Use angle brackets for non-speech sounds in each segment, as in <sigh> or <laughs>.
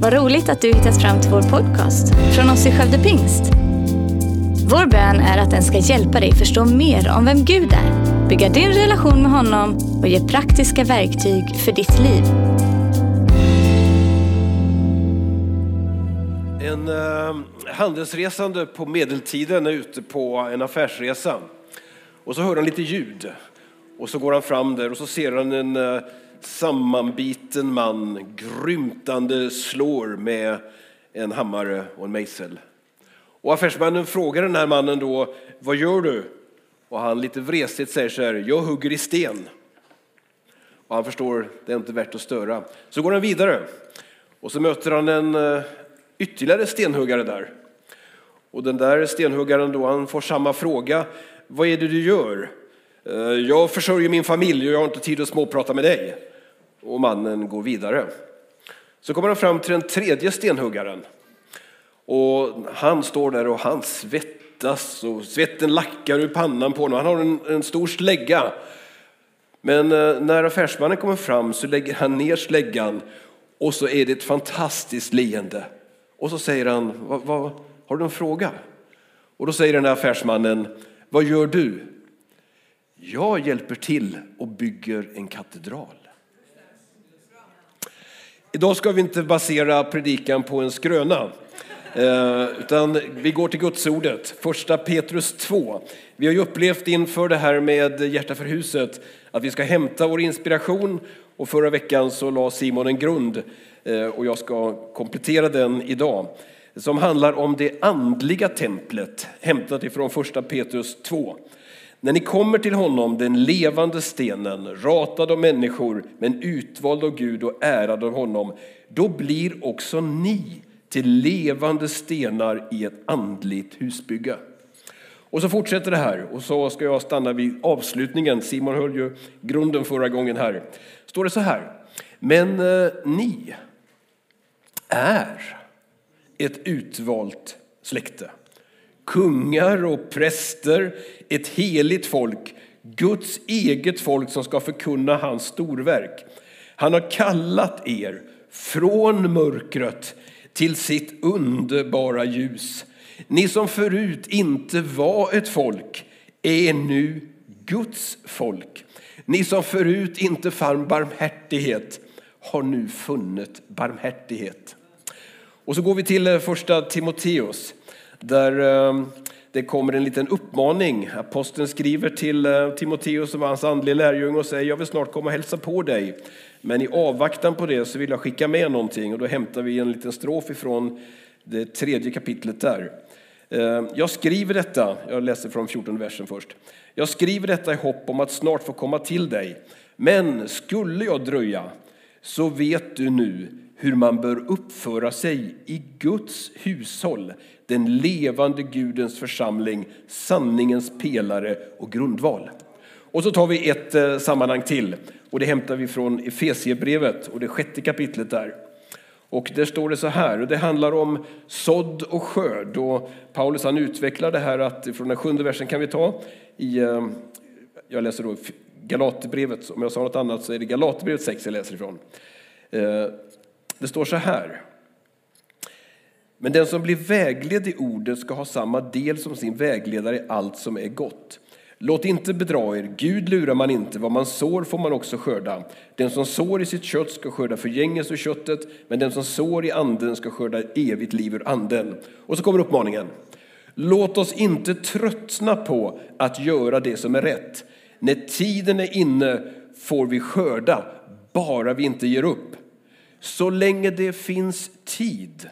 Vad roligt att du hittat fram till vår podcast från oss i Skövde Pingst. Vår bön är att den ska hjälpa dig förstå mer om vem Gud är, bygga din relation med honom och ge praktiska verktyg för ditt liv. En eh, handelsresande på medeltiden är ute på en affärsresa. Och så hör han lite ljud. Och så går han fram där och så ser han en eh, sammanbiten man grymtande slår med en hammare och en mejsel. Och affärsmannen frågar den här mannen då, vad gör du? Och han lite vresigt säger så här, jag hugger i sten. Och han förstår, det är inte värt att störa. Så går han vidare och så möter han en eh, ytterligare stenhuggare där. Och den där stenhuggaren då, han får samma fråga, vad är det du gör? Eh, jag försörjer min familj och jag har inte tid att småprata med dig. Och mannen går vidare. Så kommer han fram till den tredje stenhuggaren. Och han står där och han svettas och svetten lackar ur pannan på honom. Han har en, en stor slägga. Men eh, när affärsmannen kommer fram så lägger han ner släggan och så är det ett fantastiskt leende. Och så säger han, vad, vad, har du en fråga? Och då säger den här affärsmannen, vad gör du? Jag hjälper till och bygger en katedral. Idag ska vi inte basera predikan på en skröna. Eh, utan vi går till Gudsordet, första Petrus 2. Vi har ju upplevt inför det här med Hjärta för huset att vi ska hämta vår inspiration och förra veckan så la Simon en grund eh, och jag ska komplettera den idag som handlar om det andliga templet hämtat ifrån första Petrus 2. När ni kommer till honom, den levande stenen, ratad av människor men utvald av Gud och ärad av honom, då blir också ni till levande stenar i ett andligt husbygge. Och så fortsätter det här och så ska jag stanna vid avslutningen. Simon höll ju grunden förra gången här. Står det så här. Men eh, ni är ett utvalt släkte. Kungar och präster, ett heligt folk, Guds eget folk som ska förkunna hans storverk. Han har kallat er från mörkret till sitt underbara ljus. Ni som förut inte var ett folk är nu Guds folk. Ni som förut inte fann barmhärtighet har nu funnit barmhärtighet. Och så går vi till eh, första Timoteus där eh, det kommer en liten uppmaning. Aposteln skriver till eh, Timoteus som var hans andliga lärjunge och säger jag vill snart komma och hälsa på dig. Men i avvaktan på det så vill jag skicka med någonting och då hämtar vi en liten strof ifrån det tredje kapitlet där. Ehm, jag skriver detta, jag läser från 14 versen först. Jag skriver detta i hopp om att snart få komma till dig. Men skulle jag dröja så vet du nu hur man bör uppföra sig i Guds hushåll, den levande Gudens församling, sanningens pelare och grundval. Och så tar vi ett eh, sammanhang till och det hämtar vi från Efesiebrevet och det sjätte kapitlet där. Och där står det så här, och det handlar om sådd och skörd. Och Paulus han utvecklar det här att från den sjunde versen kan vi ta i, eh, jag läser då Galaterbrevet, om jag sa något annat så är det Galaterbrevet 6 jag läser ifrån. Eh, det står så här. Men den som blir vägledd i ordet ska ha samma del som sin vägledare i allt som är gott. Låt inte bedra er, Gud lurar man inte, vad man sår får man också skörda. Den som sår i sitt kött ska skörda förgängelse ur köttet, men den som sår i anden ska skörda evigt liv ur anden. Och så kommer uppmaningen. Låt oss inte tröttna på att göra det som är rätt. När tiden är inne får vi skörda, bara vi inte ger upp. Så länge det finns tid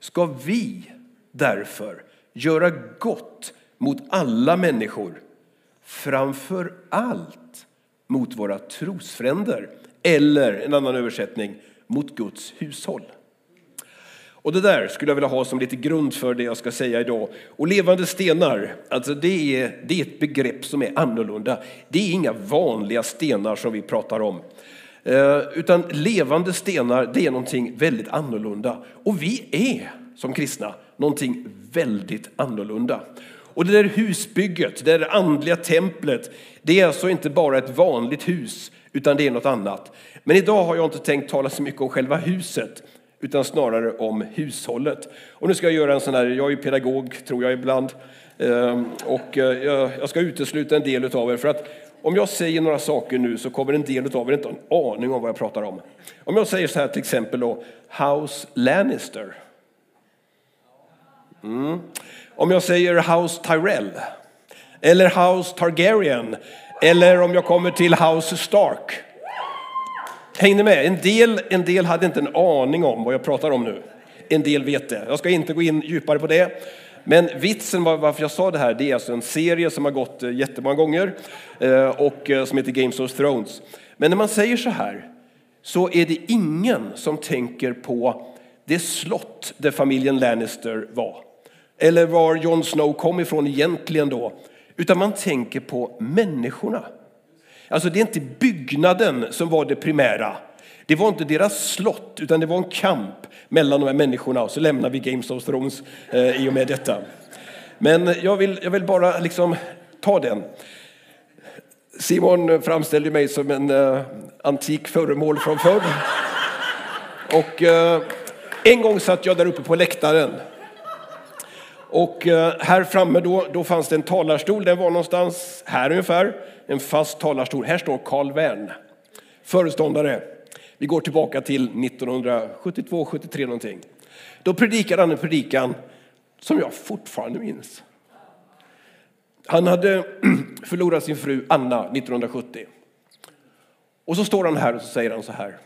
ska vi därför göra gott mot alla människor, framför allt mot våra trosfränder eller en annan översättning, mot Guds hushåll. Och det där skulle jag vilja ha som lite grund för det jag ska säga idag. Och levande stenar, alltså det är, det är ett begrepp som är annorlunda. Det är inga vanliga stenar som vi pratar om. Eh, utan levande stenar, det är någonting väldigt annorlunda. Och vi är som kristna någonting väldigt annorlunda. Och det där husbygget, det där andliga templet, det är alltså inte bara ett vanligt hus, utan det är något annat. Men idag har jag inte tänkt tala så mycket om själva huset, utan snarare om hushållet. Och nu ska jag göra en sån här, jag är pedagog tror jag ibland, ehm, och eh, jag ska utesluta en del av er för att om jag säger några saker nu så kommer en del av er inte ha en aning om vad jag pratar om. Om jag säger så här till exempel då, House Lannister. Mm. Om jag säger House Tyrell. Eller House Targaryen. Eller om jag kommer till House Stark. Hängde med? En del, en del hade inte en aning om vad jag pratar om nu. En del vet det. Jag ska inte gå in djupare på det. Men vitsen varför jag sa det här, det är alltså en serie som har gått eh, jättemånga gånger eh, och eh, som heter Games of Thrones. Men när man säger så här så är det ingen som tänker på det slott där familjen Lannister var. Eller var Jon Snow kom ifrån egentligen då. Utan man tänker på människorna. Alltså det är inte byggnaden som var det primära. Det var inte deras slott, utan det var en kamp mellan de här människorna. Och så lämnar vi Games of Thrones eh, i och med detta. Men jag vill, jag vill bara liksom ta den. Simon framställde mig som en eh, antik föremål från förr. Och eh, en gång satt jag där uppe på läktaren. Och eh, här framme då, då fanns det en talarstol, den var någonstans här ungefär. En fast talarstol. Här står Karl Wern, föreståndare. Vi går tillbaka till 1972, 73 någonting. Då predikade han en predikan som jag fortfarande minns. Han hade <clears throat> förlorat sin fru Anna 1970. Och så står han här och så säger han så här.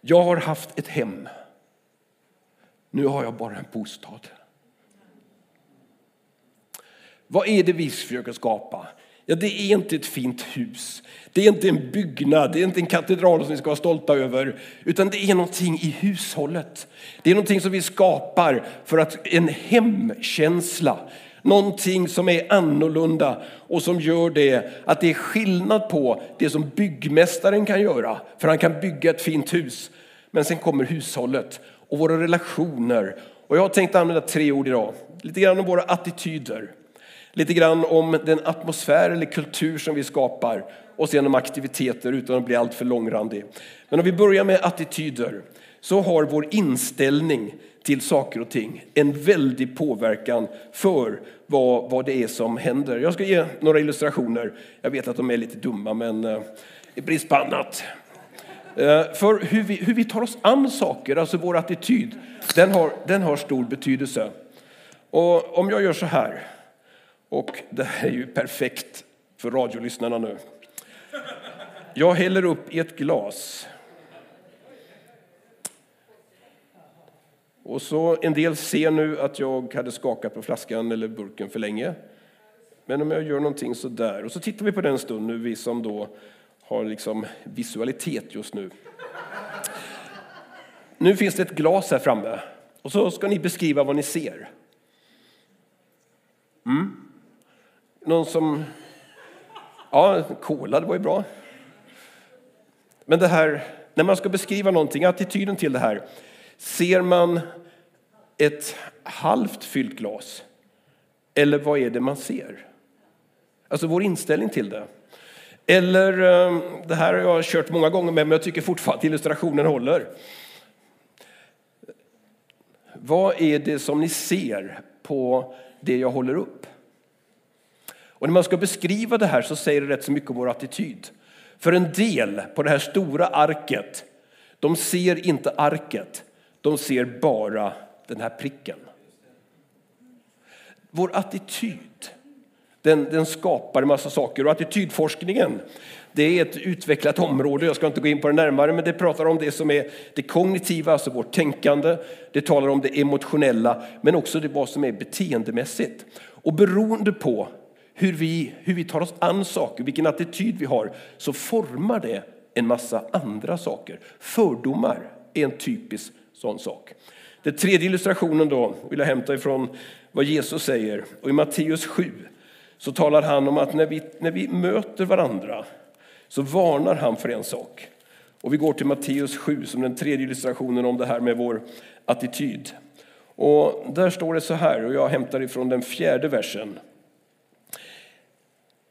Jag har haft ett hem. Nu har jag bara en bostad. Vad är det vi försöker skapa? Ja, det är inte ett fint hus. Det är inte en byggnad, det är inte en katedral som vi ska vara stolta över, utan det är någonting i hushållet. Det är någonting som vi skapar för att en hemkänsla, någonting som är annorlunda och som gör det att det är skillnad på det som byggmästaren kan göra, för han kan bygga ett fint hus. Men sen kommer hushållet och våra relationer. Och jag har tänkt använda tre ord idag, lite grann om våra attityder lite grann om den atmosfär eller kultur som vi skapar och sen om aktiviteter utan att bli alltför långrandig. Men om vi börjar med attityder så har vår inställning till saker och ting en väldig påverkan för vad, vad det är som händer. Jag ska ge några illustrationer. Jag vet att de är lite dumma men eh, i brist på annat. Eh, för hur vi, hur vi tar oss an saker, alltså vår attityd, den har, den har stor betydelse. Och om jag gör så här och det här är ju perfekt för radiolyssnarna nu. Jag häller upp i ett glas. Och så En del ser nu att jag hade skakat på flaskan eller burken för länge. Men om jag gör någonting så där. Och så tittar vi på den stund nu, vi som då har liksom visualitet just nu. Nu finns det ett glas här framme och så ska ni beskriva vad ni ser. Mm. Någon som... Ja, cola, det var ju bra. Men det här, när man ska beskriva någonting, attityden till det här. Ser man ett halvt fyllt glas? Eller vad är det man ser? Alltså vår inställning till det. Eller, ehm, det här har jag kört många gånger med, men jag tycker fortfarande att illustrationen håller. Vad är det som ni ser på det jag håller upp? Och när man ska beskriva det här så säger det rätt så mycket om vår attityd. För en del på det här stora arket, de ser inte arket, de ser bara den här pricken. Vår attityd, den, den skapar en massa saker. Och attitydforskningen, det är ett utvecklat område. Jag ska inte gå in på det närmare, men det pratar om det som är det kognitiva, alltså vårt tänkande. Det talar om det emotionella, men också det vad som är beteendemässigt. Och beroende på hur vi, hur vi tar oss an saker, vilken attityd vi har, så formar det en massa andra saker. Fördomar är en typisk sån sak. Den tredje illustrationen då vill jag hämta ifrån vad Jesus säger. Och I Matteus 7 så talar han om att när vi, när vi möter varandra så varnar han för en sak. Och vi går till Matteus 7 som den tredje illustrationen om det här med vår attityd. Och där står det så här, och jag hämtar ifrån den fjärde versen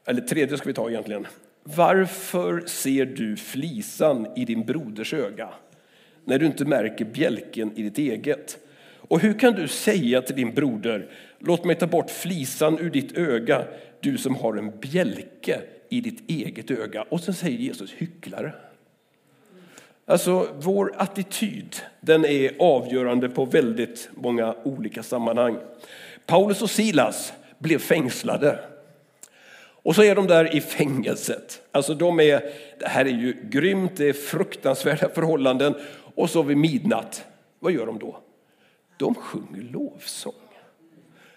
eller tredje ska vi ta egentligen. Varför ser du flisan i din broders öga när du inte märker bjälken i ditt eget? Och hur kan du säga till din broder, låt mig ta bort flisan ur ditt öga, du som har en bjälke i ditt eget öga? Och sen säger Jesus hycklare. Alltså vår attityd, den är avgörande på väldigt många olika sammanhang. Paulus och Silas blev fängslade. Och så är de där i fängelset. Alltså de är, det här är ju grymt, det är fruktansvärda förhållanden. Och så vid midnatt, vad gör de då? De sjunger lovsång.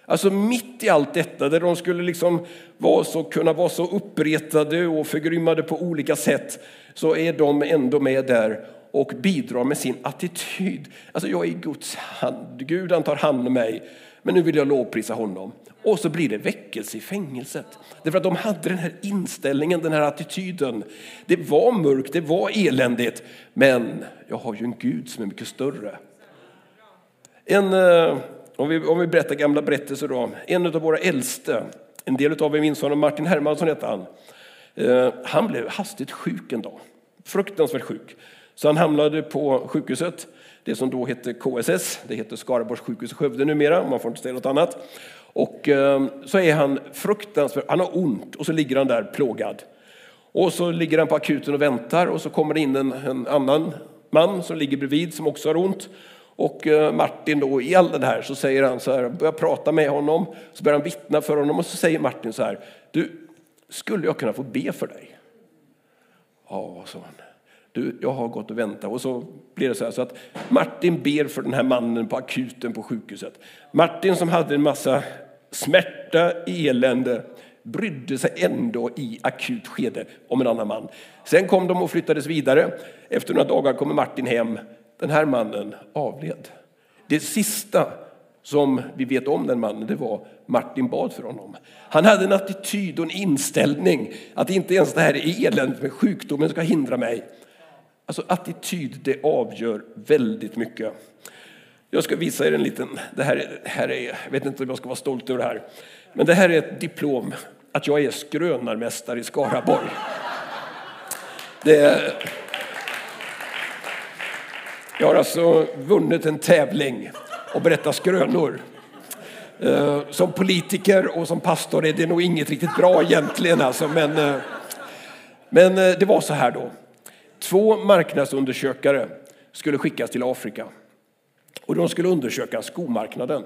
Alltså mitt i allt detta, där de skulle liksom vara så, kunna vara så uppretade och förgrymmade på olika sätt, så är de ändå med där och bidrar med sin attityd. Alltså jag är i Guds hand, Gud han tar hand om mig, men nu vill jag lovprisa honom. Och så blir det väckelse i fängelset. Därför att de hade den här inställningen, den här attityden. Det var mörkt, det var eländigt, men jag har ju en Gud som är mycket större. En, eh, om, vi, om vi berättar gamla berättelser då. En av våra äldste, en del av er minns honom, Martin Hermansson hette han. Eh, han blev hastigt sjuk en dag, fruktansvärt sjuk. Så han hamnade på sjukhuset, det som då hette KSS, det heter Skaraborgs sjukhus i Skövde numera, man får inte säga något annat. Och ehm, så är han fruktansvärt, han har ont och så ligger han där plågad. Och så ligger han på akuten och väntar och så kommer det in en, en annan man som ligger bredvid som också har ont. Och eh, Martin då, i all det här så säger han så här, börjar prata med honom, så börjar han vittna för honom och så säger Martin så här, du, skulle jag kunna få be för dig? Ja, sa han. Du, jag har gått och väntat. Och så blir det så här så att Martin ber för den här mannen på akuten på sjukhuset. Martin som hade en massa smärta, elände, brydde sig ändå i akut skede om en annan man. Sen kom de och flyttades vidare. Efter några dagar kommer Martin hem. Den här mannen avled. Det sista som vi vet om den mannen, det var Martin bad för honom. Han hade en attityd och en inställning att inte ens det här eländet med sjukdomen ska hindra mig. Alltså attityd, det avgör väldigt mycket. Jag ska visa er en liten, det här, här är, jag vet inte om jag ska vara stolt över det här, men det här är ett diplom att jag är skrönarmästare i Skaraborg. Det är, jag har alltså vunnit en tävling och berättat skrönor. Eh, som politiker och som pastor är det nog inget riktigt bra egentligen, alltså, men, eh, men eh, det var så här då. Två marknadsundersökare skulle skickas till Afrika och de skulle undersöka skomarknaden.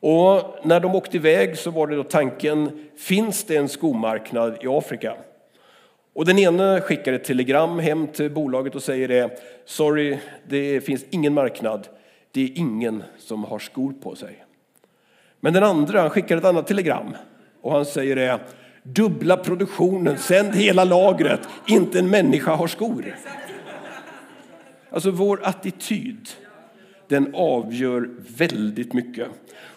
Och när de åkte iväg så var det då tanken, finns det en skomarknad i Afrika? Och den ene skickar ett telegram hem till bolaget och säger det, sorry, det finns ingen marknad, det är ingen som har skor på sig. Men den andra skickar ett annat telegram och han säger det, dubbla produktionen, sänd hela lagret, inte en människa har skor. Alltså vår attityd, den avgör väldigt mycket.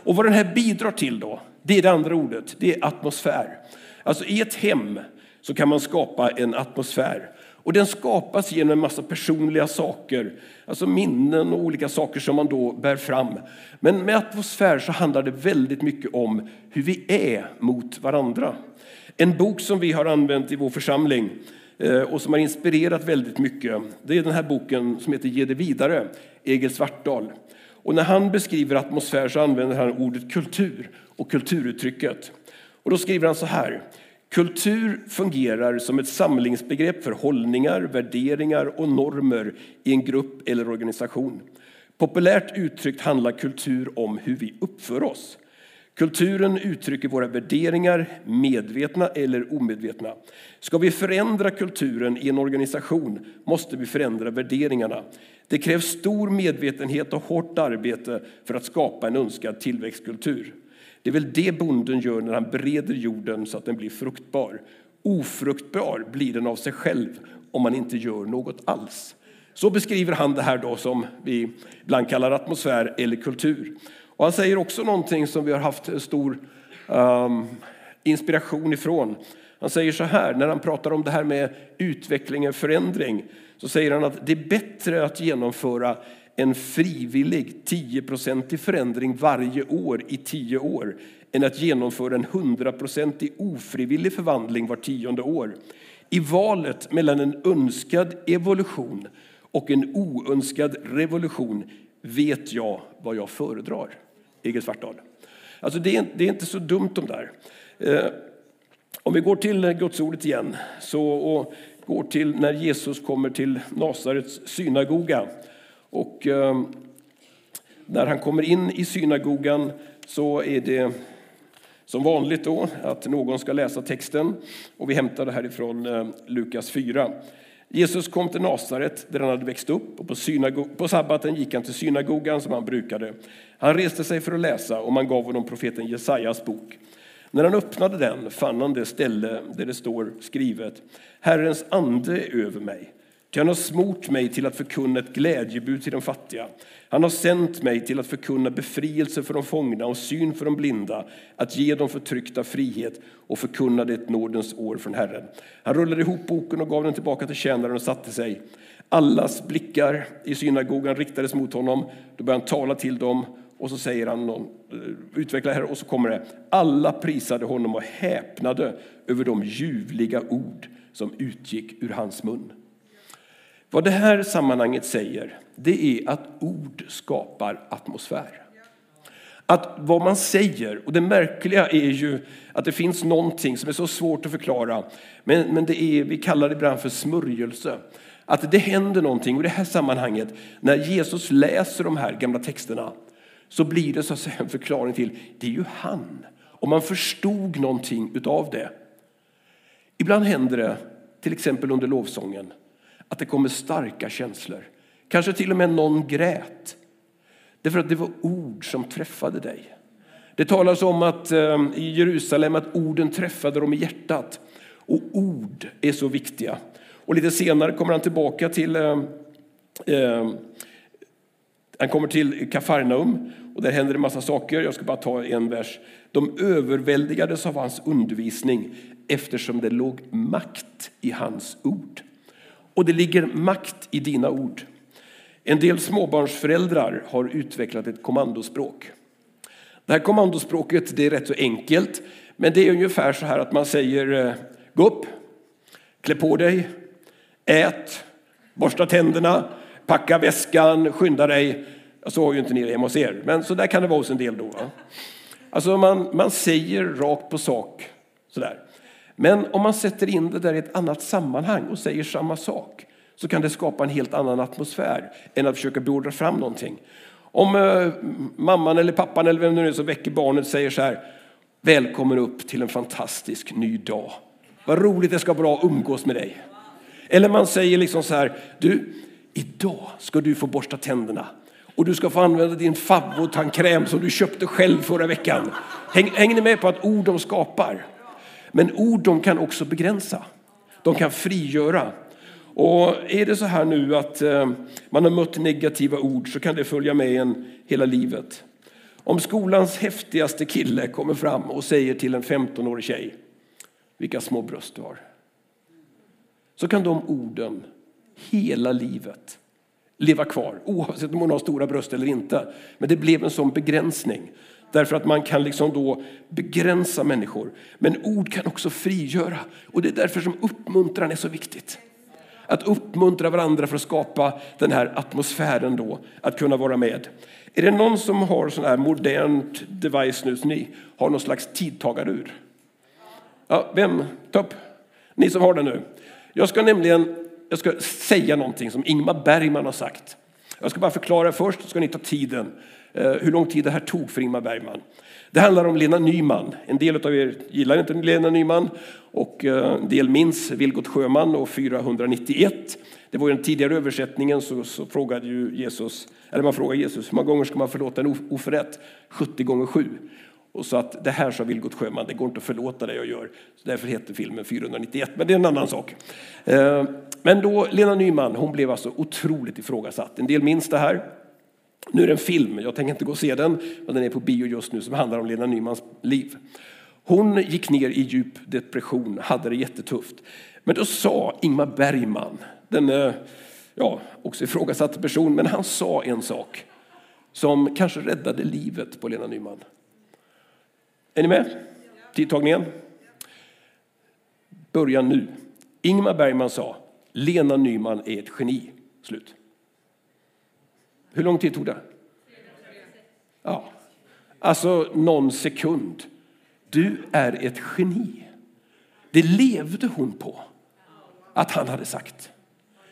Och vad den här bidrar till då, det är det andra ordet, det är atmosfär. Alltså i ett hem så kan man skapa en atmosfär. Och den skapas genom en massa personliga saker, alltså minnen och olika saker som man då bär fram. Men med atmosfär så handlar det väldigt mycket om hur vi är mot varandra. En bok som vi har använt i vår församling eh, och som har inspirerat väldigt mycket, det är den här boken som heter Ge det vidare, Egil Svartdal. Och när han beskriver atmosfär så använder han ordet kultur och kulturuttrycket. Och då skriver han så här. Kultur fungerar som ett samlingsbegrepp för hållningar, värderingar och normer i en grupp eller organisation. Populärt uttryckt handlar kultur om hur vi uppför oss. Kulturen uttrycker våra värderingar, medvetna eller omedvetna. Ska vi förändra kulturen i en organisation måste vi förändra värderingarna. Det krävs stor medvetenhet och hårt arbete för att skapa en önskad tillväxtkultur. Det är väl det bonden gör när han bereder jorden så att den blir fruktbar. Ofruktbar blir den av sig själv om man inte gör något alls. Så beskriver han det här då som vi ibland kallar atmosfär eller kultur. Och han säger också någonting som vi har haft stor um, inspiration ifrån. Han säger så här, när han pratar om det här med utveckling och förändring, så säger han att det är bättre att genomföra en frivillig 10-procentig förändring varje år i tio år än att genomföra en 100-procentig ofrivillig förvandling var tionde år. I valet mellan en önskad evolution och en oönskad revolution vet jag vad jag föredrar. Egil Svartdal. Alltså det är, det är inte så dumt de där. Eh, om vi går till eh, Gudsordet igen så, och går till när Jesus kommer till Nasarets synagoga. Och eh, när han kommer in i synagogan så är det som vanligt då att någon ska läsa texten och vi hämtar det härifrån eh, Lukas 4. Jesus kom till Nasaret där han hade växt upp och på, på sabbaten gick han till synagogan som han brukade. Han reste sig för att läsa och man gav honom profeten Jesajas bok. När han öppnade den fann han det ställe där det står skrivet Herrens ande är över mig Ty han har smort mig till att förkunna ett glädjebud till de fattiga. Han har sänt mig till att förkunna befrielse för de fångna och syn för de blinda, att ge de förtryckta frihet och förkunna det ett nådens år från Herren. Han rullade ihop boken och gav den tillbaka till tjänaren och satte sig. Allas blickar i synagogan riktades mot honom. Då började han tala till dem och så säger han, någon, eh, utvecklar här och så kommer det. Alla prisade honom och häpnade över de ljuvliga ord som utgick ur hans mun. Vad det här sammanhanget säger, det är att ord skapar atmosfär. Att vad man säger, och det märkliga är ju att det finns någonting som är så svårt att förklara, men, men det är, vi kallar det ibland för smörjelse. Att det händer någonting, och i det här sammanhanget, när Jesus läser de här gamla texterna, så blir det så att säga en förklaring till, det är ju han. Och man förstod någonting utav det. Ibland händer det, till exempel under lovsången, att det kommer starka känslor. Kanske till och med någon grät. Därför att det var ord som träffade dig. Det talas om att eh, i Jerusalem att orden träffade dem i hjärtat. Och ord är så viktiga. Och lite senare kommer han tillbaka till eh, eh, han kommer till Kafarnaum och där händer det massa saker. Jag ska bara ta en vers. De överväldigades av hans undervisning eftersom det låg makt i hans ord. Och det ligger makt i dina ord. En del småbarnsföräldrar har utvecklat ett kommandospråk. Det här kommandospråket det är rätt så enkelt, men det är ungefär så här att man säger eh, gå upp, klä på dig, ät, borsta tänderna, packa väskan, skynda dig. Så har ju inte ni det hemma hos er, men så där kan det vara hos en del då. Va? Alltså man, man säger rakt på sak sådär. Men om man sätter in det där i ett annat sammanhang och säger samma sak så kan det skapa en helt annan atmosfär än att försöka beordra fram någonting. Om eh, mamman eller pappan eller vem det nu är som väcker barnet säger så här Välkommen upp till en fantastisk ny dag. Vad roligt det ska vara att umgås med dig. Eller man säger liksom så här Du, idag ska du få borsta tänderna och du ska få använda din favvotandkräm som du köpte själv förra veckan. Häng, hänger ni med på att ord de skapar? Men ord de kan också begränsa. De kan frigöra. Och är det så här nu att eh, man har mött negativa ord så kan det följa med en hela livet. Om skolans häftigaste kille kommer fram och säger till en 15-årig tjej vilka små bröst du har. Så kan de orden hela livet leva kvar oavsett om hon har stora bröst eller inte. Men det blev en sån begränsning Därför att man kan liksom då begränsa människor. Men ord kan också frigöra. Och det är därför som uppmuntran är så viktigt. Att uppmuntra varandra för att skapa den här atmosfären då, att kunna vara med. Är det någon som har sån här modernt device nu, som ni har någon slags tidtagarur? Ja, vem? Topp. Ni som har det nu. Jag ska nämligen jag ska säga någonting som Ingmar Bergman har sagt. Jag ska bara förklara först, så ska ni ta tiden. Eh, hur lång tid det här tog för Ingmar Bergman. Det handlar om Lena Nyman. En del av er gillar inte Lena Nyman och eh, en del minns Vilgot Sjöman och 491. Det var den tidigare översättningen så, så frågade ju Jesus, eller man frågade Jesus hur många gånger ska man förlåta en oförrätt? 70 gånger 7. Och så att det här sa Vilgot Sjöman, det går inte att förlåta det jag gör. Så därför heter filmen 491, men det är en annan sak. Eh, men då, Lena Nyman, hon blev alltså otroligt ifrågasatt. En del minns det här. Nu är det en film, jag tänker inte gå och se den, men den är på bio just nu som handlar om Lena Nymans liv. Hon gick ner i djup depression, hade det jättetufft. Men då sa Ingmar Bergman, den eh, ja, också ifrågasatt person, men han sa en sak som kanske räddade livet på Lena Nyman. Är ni med? Tidtagningen? Börja nu. Ingmar Bergman sa, Lena Nyman är ett geni. Slut. Hur lång tid tog det? Ja, alltså någon sekund. Du är ett geni. Det levde hon på att han hade sagt.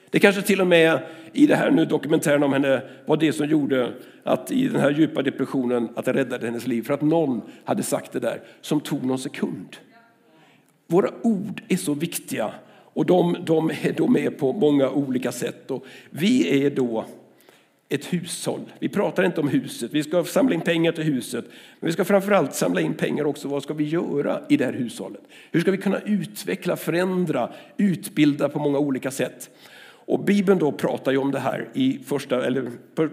Det kanske till och med i det här nu dokumentären om henne var det som gjorde att i den här djupa depressionen att det räddade hennes liv. För att någon hade sagt det där som tog någon sekund. Våra ord är så viktiga och de, de är då med på många olika sätt. Och vi är då ett hushåll. Vi pratar inte om huset, vi ska samla in pengar till huset. Men vi ska framförallt samla in pengar också, vad ska vi göra i det här hushållet? Hur ska vi kunna utveckla, förändra, utbilda på många olika sätt? Och Bibeln då pratar ju om det här i första, eller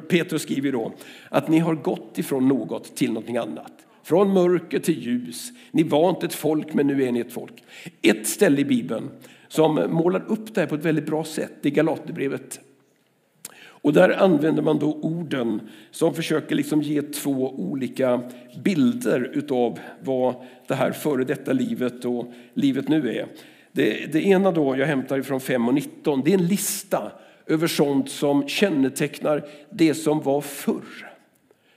Petrus skriver då att ni har gått ifrån något till någonting annat. Från mörker till ljus. Ni var inte ett folk men nu är ni ett folk. Ett ställe i Bibeln som målar upp det här på ett väldigt bra sätt, det är Galaterbrevet och där använder man då orden som försöker liksom ge två olika bilder utav vad det här före detta livet och livet nu är. Det, det ena då jag hämtar ifrån 5 och 19, det är en lista över sånt som kännetecknar det som var förr.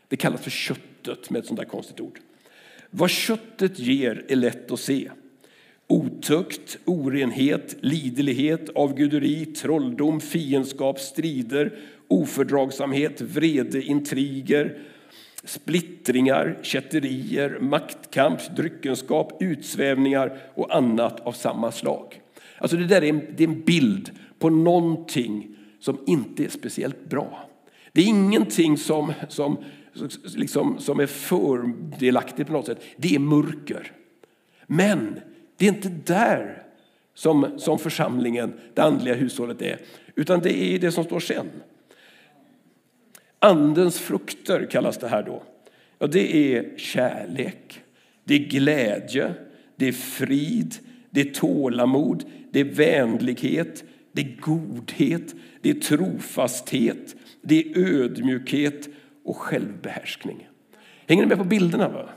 Det kallas för köttet med ett sånt där konstigt ord. Vad köttet ger är lätt att se. Otukt, orenhet, liderlighet, avguderi, trolldom, fiendskap, strider, ofördragsamhet, vrede, intriger, splittringar, kätterier, maktkamp, dryckenskap, utsvävningar och annat av samma slag. Alltså det där är en, det är en bild på någonting som inte är speciellt bra. Det är ingenting som, som, liksom, som är fördelaktigt på något sätt. Det är mörker. Men det är inte där som, som församlingen, det andliga hushållet är, utan det är det som står sen. Andens frukter kallas det här då. Ja, det är kärlek, det är glädje, det är frid, det är tålamod, det är vänlighet, det är godhet, det är trofasthet, det är ödmjukhet och självbehärskning. Hänger ni med på bilderna? Va?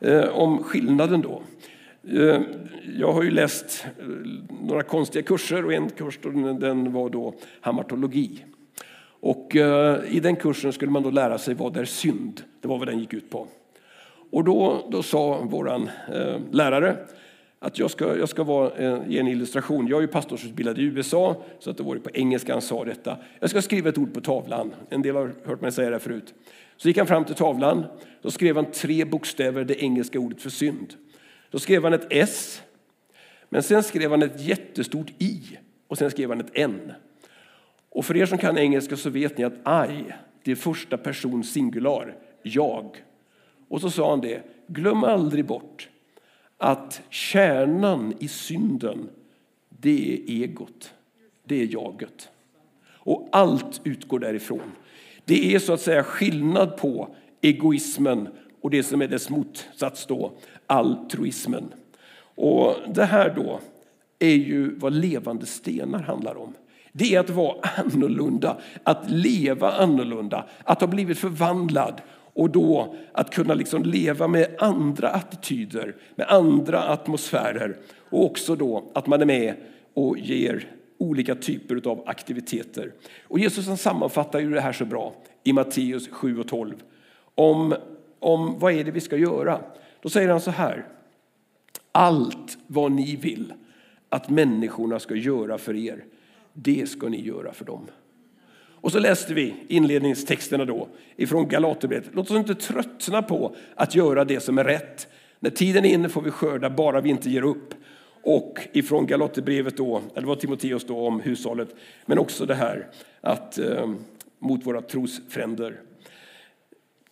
Eh, om skillnaden då. Eh, jag har ju läst eh, några konstiga kurser och en kurs den var då hamartologi. Och eh, I den kursen skulle man då lära sig vad är synd. Det var vad den gick ut på. Och då, då sa vår eh, lärare att jag ska, jag ska vara, eh, ge en illustration. Jag är ju pastorsutbildad i USA, så att det var på engelska han sa detta. Jag ska skriva ett ord på tavlan. En del har hört mig säga det förut. Så gick han fram till tavlan. Då skrev han tre bokstäver, det engelska ordet för synd. Då skrev han ett S, men sen skrev han ett jättestort I och sen skrev han ett N. Och för er som kan engelska så vet ni att I, det är första person singular, jag. Och så sa han det, glöm aldrig bort att kärnan i synden, det är egot, det är jaget. Och allt utgår därifrån. Det är så att säga skillnad på egoismen och det som är dess motsats då, altruismen. Och det här då är ju vad levande stenar handlar om. Det är att vara annorlunda, att leva annorlunda, att ha blivit förvandlad och då att kunna liksom leva med andra attityder, med andra atmosfärer och också då att man är med och ger olika typer av aktiviteter. Och Jesus sammanfattar ju det här så bra i Matteus 7 och 12 om, om vad är det vi ska göra. Då säger han så här. Allt vad ni vill att människorna ska göra för er, det ska ni göra för dem. Och så läste vi inledningstexterna då ifrån Galaterbrevet. Låt oss inte tröttna på att göra det som är rätt. När tiden är inne får vi skörda, bara vi inte ger upp. Och ifrån Galaterbrevet då, eller var Timoteus då om hushållet, men också det här att eh, mot våra trosfränder.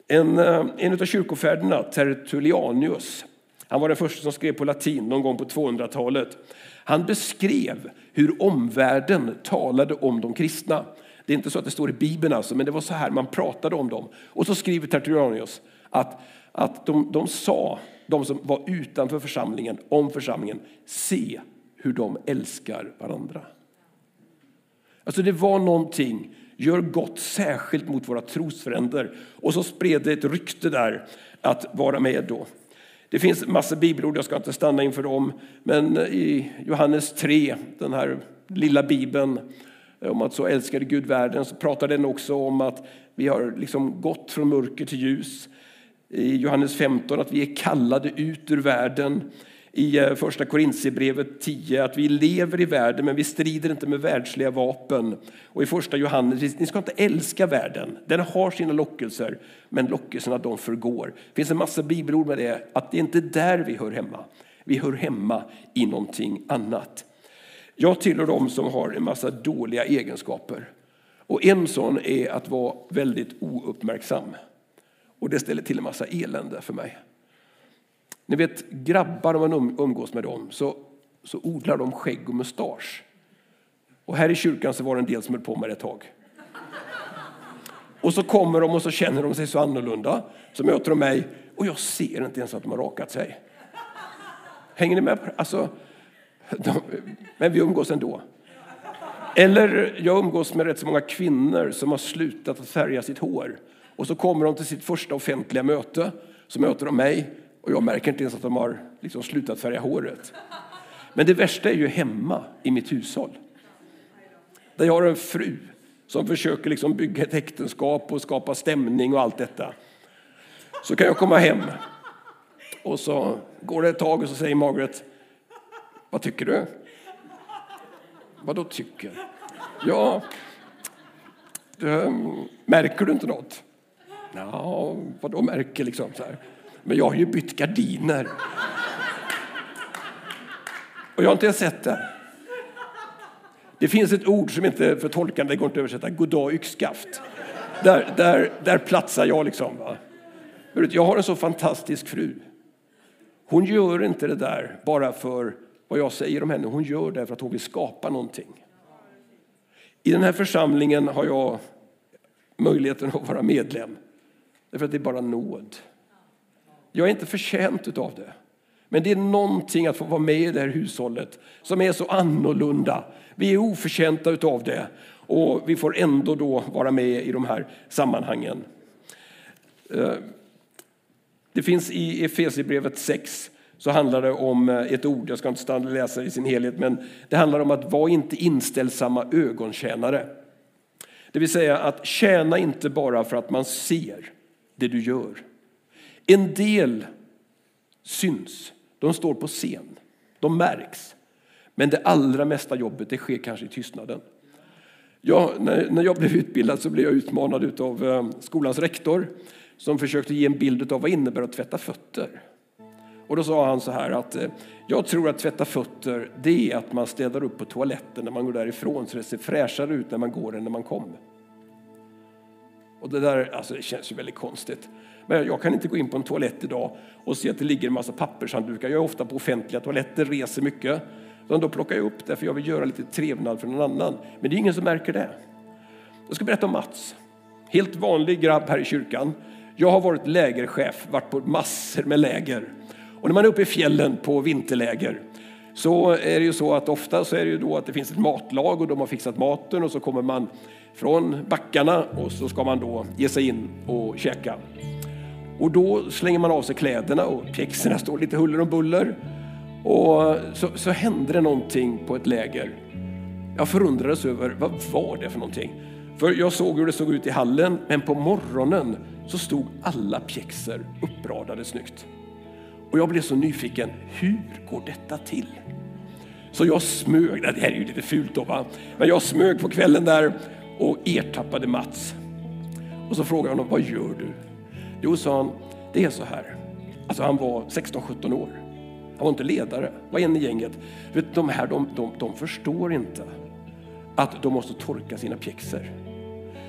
En, eh, en av kyrkofäderna, Tertullianus, han var den första som skrev på latin någon gång på 200-talet. Han beskrev hur omvärlden talade om de kristna. Det är inte så att det står i Bibeln, alltså, men det var så här man pratade om dem. Och så skriver Tertullianus att, att de, de sa, de som var utanför församlingen, om församlingen, se hur de älskar varandra. Alltså det var någonting, gör gott särskilt mot våra trosfränder. Och så spred det ett rykte där att vara med då. Det finns massor bibelord, jag ska inte stanna inför dem. Men i Johannes 3, den här lilla bibeln, eh, om att så älskade Gud världen, så pratar den också om att vi har liksom gått från mörker till ljus. I Johannes 15 att vi är kallade ut ur världen. I eh, första Korintierbrevet 10 att vi lever i världen men vi strider inte med världsliga vapen. Och i första Johannes, ni ska inte älska världen. Den har sina lockelser, men lockelserna de förgår. Det finns en massa bibelord med det, att det är inte där vi hör hemma. Vi hör hemma i någonting annat. Jag tillhör dem som har en massa dåliga egenskaper. Och en sån är att vara väldigt ouppmärksam. Och det ställer till en massa elände för mig. Ni vet grabbar, om man um-, umgås med dem, så, så odlar de skägg och mustasch. Och här i kyrkan så var det en del som höll på med det ett tag. Och så kommer de och så känner de sig så annorlunda. Så möter de mig och jag ser inte ens att de har rakat sig. Hänger ni med? Alltså, de, men vi umgås ändå. Eller jag umgås med rätt så många kvinnor som har slutat att färga sitt hår. Och så kommer de till sitt första offentliga möte, så möter de mig och jag märker inte ens att de har liksom slutat färga håret. Men det värsta är ju hemma i mitt hushåll. Där jag har en fru som försöker liksom bygga ett äktenskap och skapa stämning och allt detta. Så kan jag komma hem och så går det ett tag och så säger Margaret, vad tycker du? Vad då tycker? Ja, märker du inte något? Ja, vad då märker liksom? Så här. Men jag har ju bytt gardiner. Och jag har inte ens sett det. Det finns ett ord som inte för tolkande går inte att översätta, goddag yxskaft. Där, där, där platsar jag liksom. Va? Jag har en så fantastisk fru. Hon gör inte det där bara för vad jag säger om henne. Hon gör det för att hon vill skapa någonting. I den här församlingen har jag möjligheten att vara medlem. Därför att det är bara nåd. Jag är inte förtjänt av det. Men det är någonting att få vara med i det här hushållet som är så annorlunda. Vi är oförtjänta av det och vi får ändå då vara med i de här sammanhangen. Eh, det finns i Efesierbrevet 6 så handlar det om eh, ett ord, jag ska inte stanna och läsa i sin helhet, men det handlar om att vara inte inställsamma ögontjänare. Det vill säga att tjäna inte bara för att man ser det du gör. En del syns, de står på scen, de märks. Men det allra mesta jobbet det sker kanske i tystnaden. Jag, när, när jag blev utbildad så blev jag utmanad av eh, skolans rektor som försökte ge en bild av vad det innebär att tvätta fötter. Och då sa han så här att eh, jag tror att tvätta fötter det är att man städar upp på toaletten när man går därifrån så det ser fräschare ut när man går än när man kom. Och det där alltså det känns ju väldigt konstigt. Men jag kan inte gå in på en toalett idag och se att det ligger en massa pappershanddukar. Jag är ofta på offentliga toaletter, reser mycket. Då plockar jag upp det för jag vill göra lite trevnad för någon annan. Men det är ingen som märker det. Jag ska berätta om Mats. Helt vanlig grabb här i kyrkan. Jag har varit lägerchef, varit på massor med läger. Och när man är uppe i fjällen på vinterläger så är det ju så att ofta så är det ju då att det finns ett matlag och de har fixat maten och så kommer man från backarna och så ska man då ge sig in och käka. Och då slänger man av sig kläderna och pjäxorna står lite huller om buller. Och så, så hände det någonting på ett läger. Jag förundrades över vad var det för någonting. För jag såg hur det såg ut i hallen, men på morgonen så stod alla pjäxor uppradade snyggt. Och jag blev så nyfiken, hur går detta till? Så jag smög, det här är ju lite fult då va, men jag smög på kvällen där och ertappade Mats. Och så frågade jag honom, vad gör du? Jo, sa han, det är så här. Alltså han var 16-17 år. Han var inte ledare, var en i gänget. Vet, de här de, de, de förstår inte att de måste torka sina pjäxor.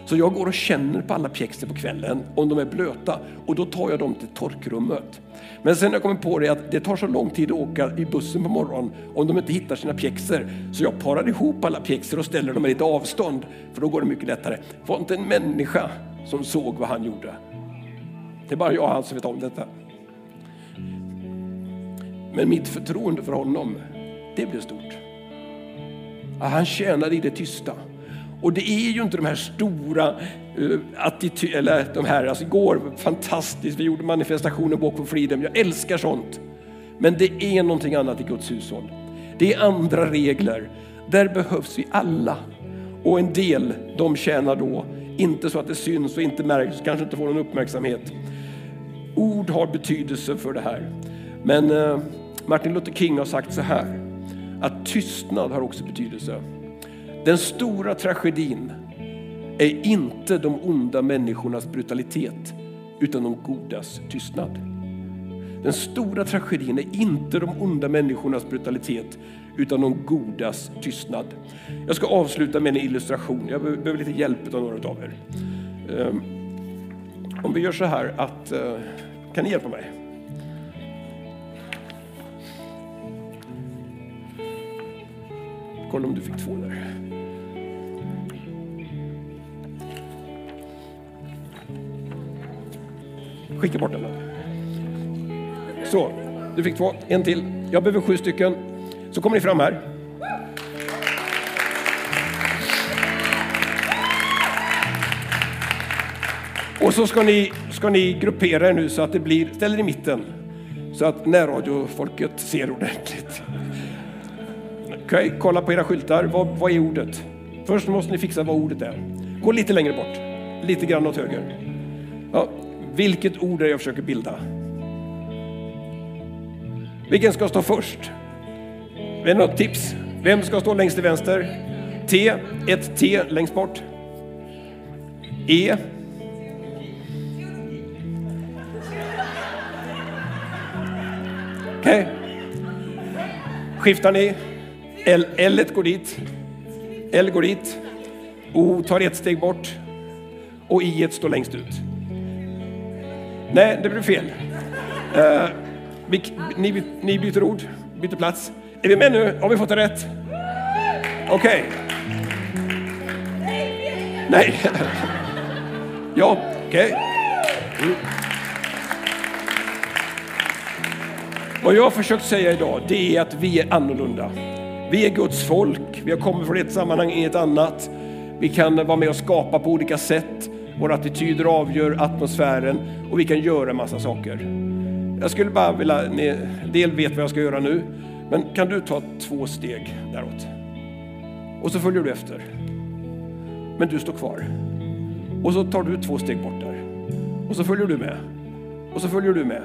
Så jag går och känner på alla pjäxor på kvällen om de är blöta och då tar jag dem till torkrummet. Men sen har jag kommit på det att det tar så lång tid att åka i bussen på morgonen om de inte hittar sina pjäxor. Så jag parar ihop alla pjäxor och ställer dem i lite avstånd för då går det mycket lättare. Det var inte en människa som såg vad han gjorde. Det är bara jag och han som vet om detta. Men mitt förtroende för honom, det blev stort. Han tjänade i det tysta. Och det är ju inte de här stora eh, uh, attityderna, eller de här, alltså igår, fantastiskt, vi gjorde manifestationen Walk for Freedom, jag älskar sånt. Men det är någonting annat i Guds hushåll. Det är andra regler. Där behövs vi alla. Och en del, de tjänar då, inte så att det syns och inte märks, kanske inte får någon uppmärksamhet. Ord har betydelse för det här. Men eh, Martin Luther King har sagt så här, att tystnad har också betydelse. Den stora tragedin är inte de onda människornas brutalitet, utan de godas tystnad. Den stora tragedin är inte de onda människornas brutalitet, utan de godas tystnad. Jag ska avsluta med en illustration. Jag behöver lite hjälp av några av er. Ehm, om vi gör så här att, eh, kan ni hjälpa mig? Kolla om du fick två där. Skicka bort den. Så, du fick två. En till. Jag behöver sju stycken. Så kommer ni fram här. Och så ska ni, ska ni gruppera er nu så att det blir, ställ er i mitten. Så att närradiofolket ser ordentligt. Okej, okay, kolla på era skyltar. Vad, vad är ordet? Först måste ni fixa vad ordet är. Gå lite längre bort. Lite grann åt höger. Ja, vilket ord är det jag försöker bilda? Vilken ska stå först? Är det något tips? Vem ska stå längst till vänster? T, ett T längst bort. E. Okay. Skiftar ni? L, L går dit. L går dit. O tar ett steg bort. Och I står längst ut. Nej, det blev fel. Uh, vi, ni, ni byter ord, byter plats. Är vi med nu? Har vi fått det rätt? Okej. Okay. Nej. <laughs> ja, okej. Okay. Mm. Vad jag har försökt säga idag, det är att vi är annorlunda. Vi är Guds folk. Vi har kommit från ett sammanhang i ett annat. Vi kan vara med och skapa på olika sätt. Våra attityder avgör atmosfären och vi kan göra en massa saker. Jag skulle bara vilja, ni, del vet vad jag ska göra nu, men kan du ta två steg däråt? Och så följer du efter. Men du står kvar. Och så tar du två steg bort där. Och så följer du med. Och så följer du med.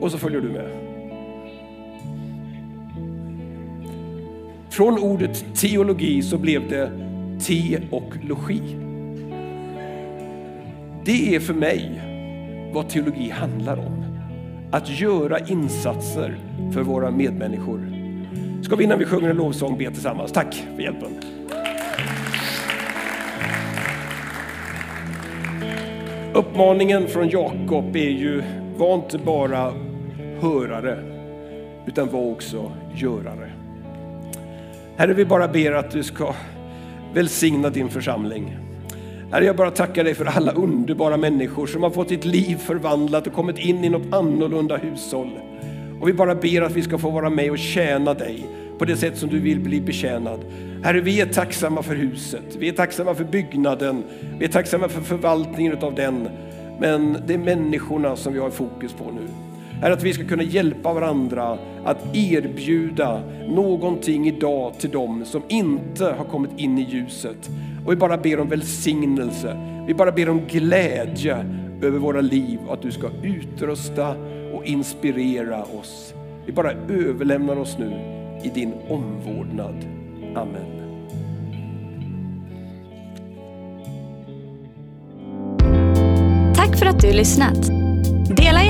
Och så följer du med. Från ordet teologi så blev det te och logi. Det är för mig vad teologi handlar om. Att göra insatser för våra medmänniskor. Ska vi innan vi sjunger en lovsång be tillsammans? Tack för hjälpen. Uppmaningen från Jakob är ju, var inte bara hörare, utan var också görare. Herre, vi bara ber att du ska välsigna din församling. Herre, jag bara tackar dig för alla underbara människor som har fått sitt liv förvandlat och kommit in i något annorlunda hushåll. Och vi bara ber att vi ska få vara med och tjäna dig på det sätt som du vill bli betjänad. Herre, vi är tacksamma för huset, vi är tacksamma för byggnaden, vi är tacksamma för förvaltningen av den. Men det är människorna som vi har fokus på nu är att vi ska kunna hjälpa varandra att erbjuda någonting idag till dem som inte har kommit in i ljuset. Och vi bara ber om välsignelse, vi bara ber om glädje över våra liv och att du ska utrusta och inspirera oss. Vi bara överlämnar oss nu i din omvårdnad. Amen. Tack för att du lyssnat.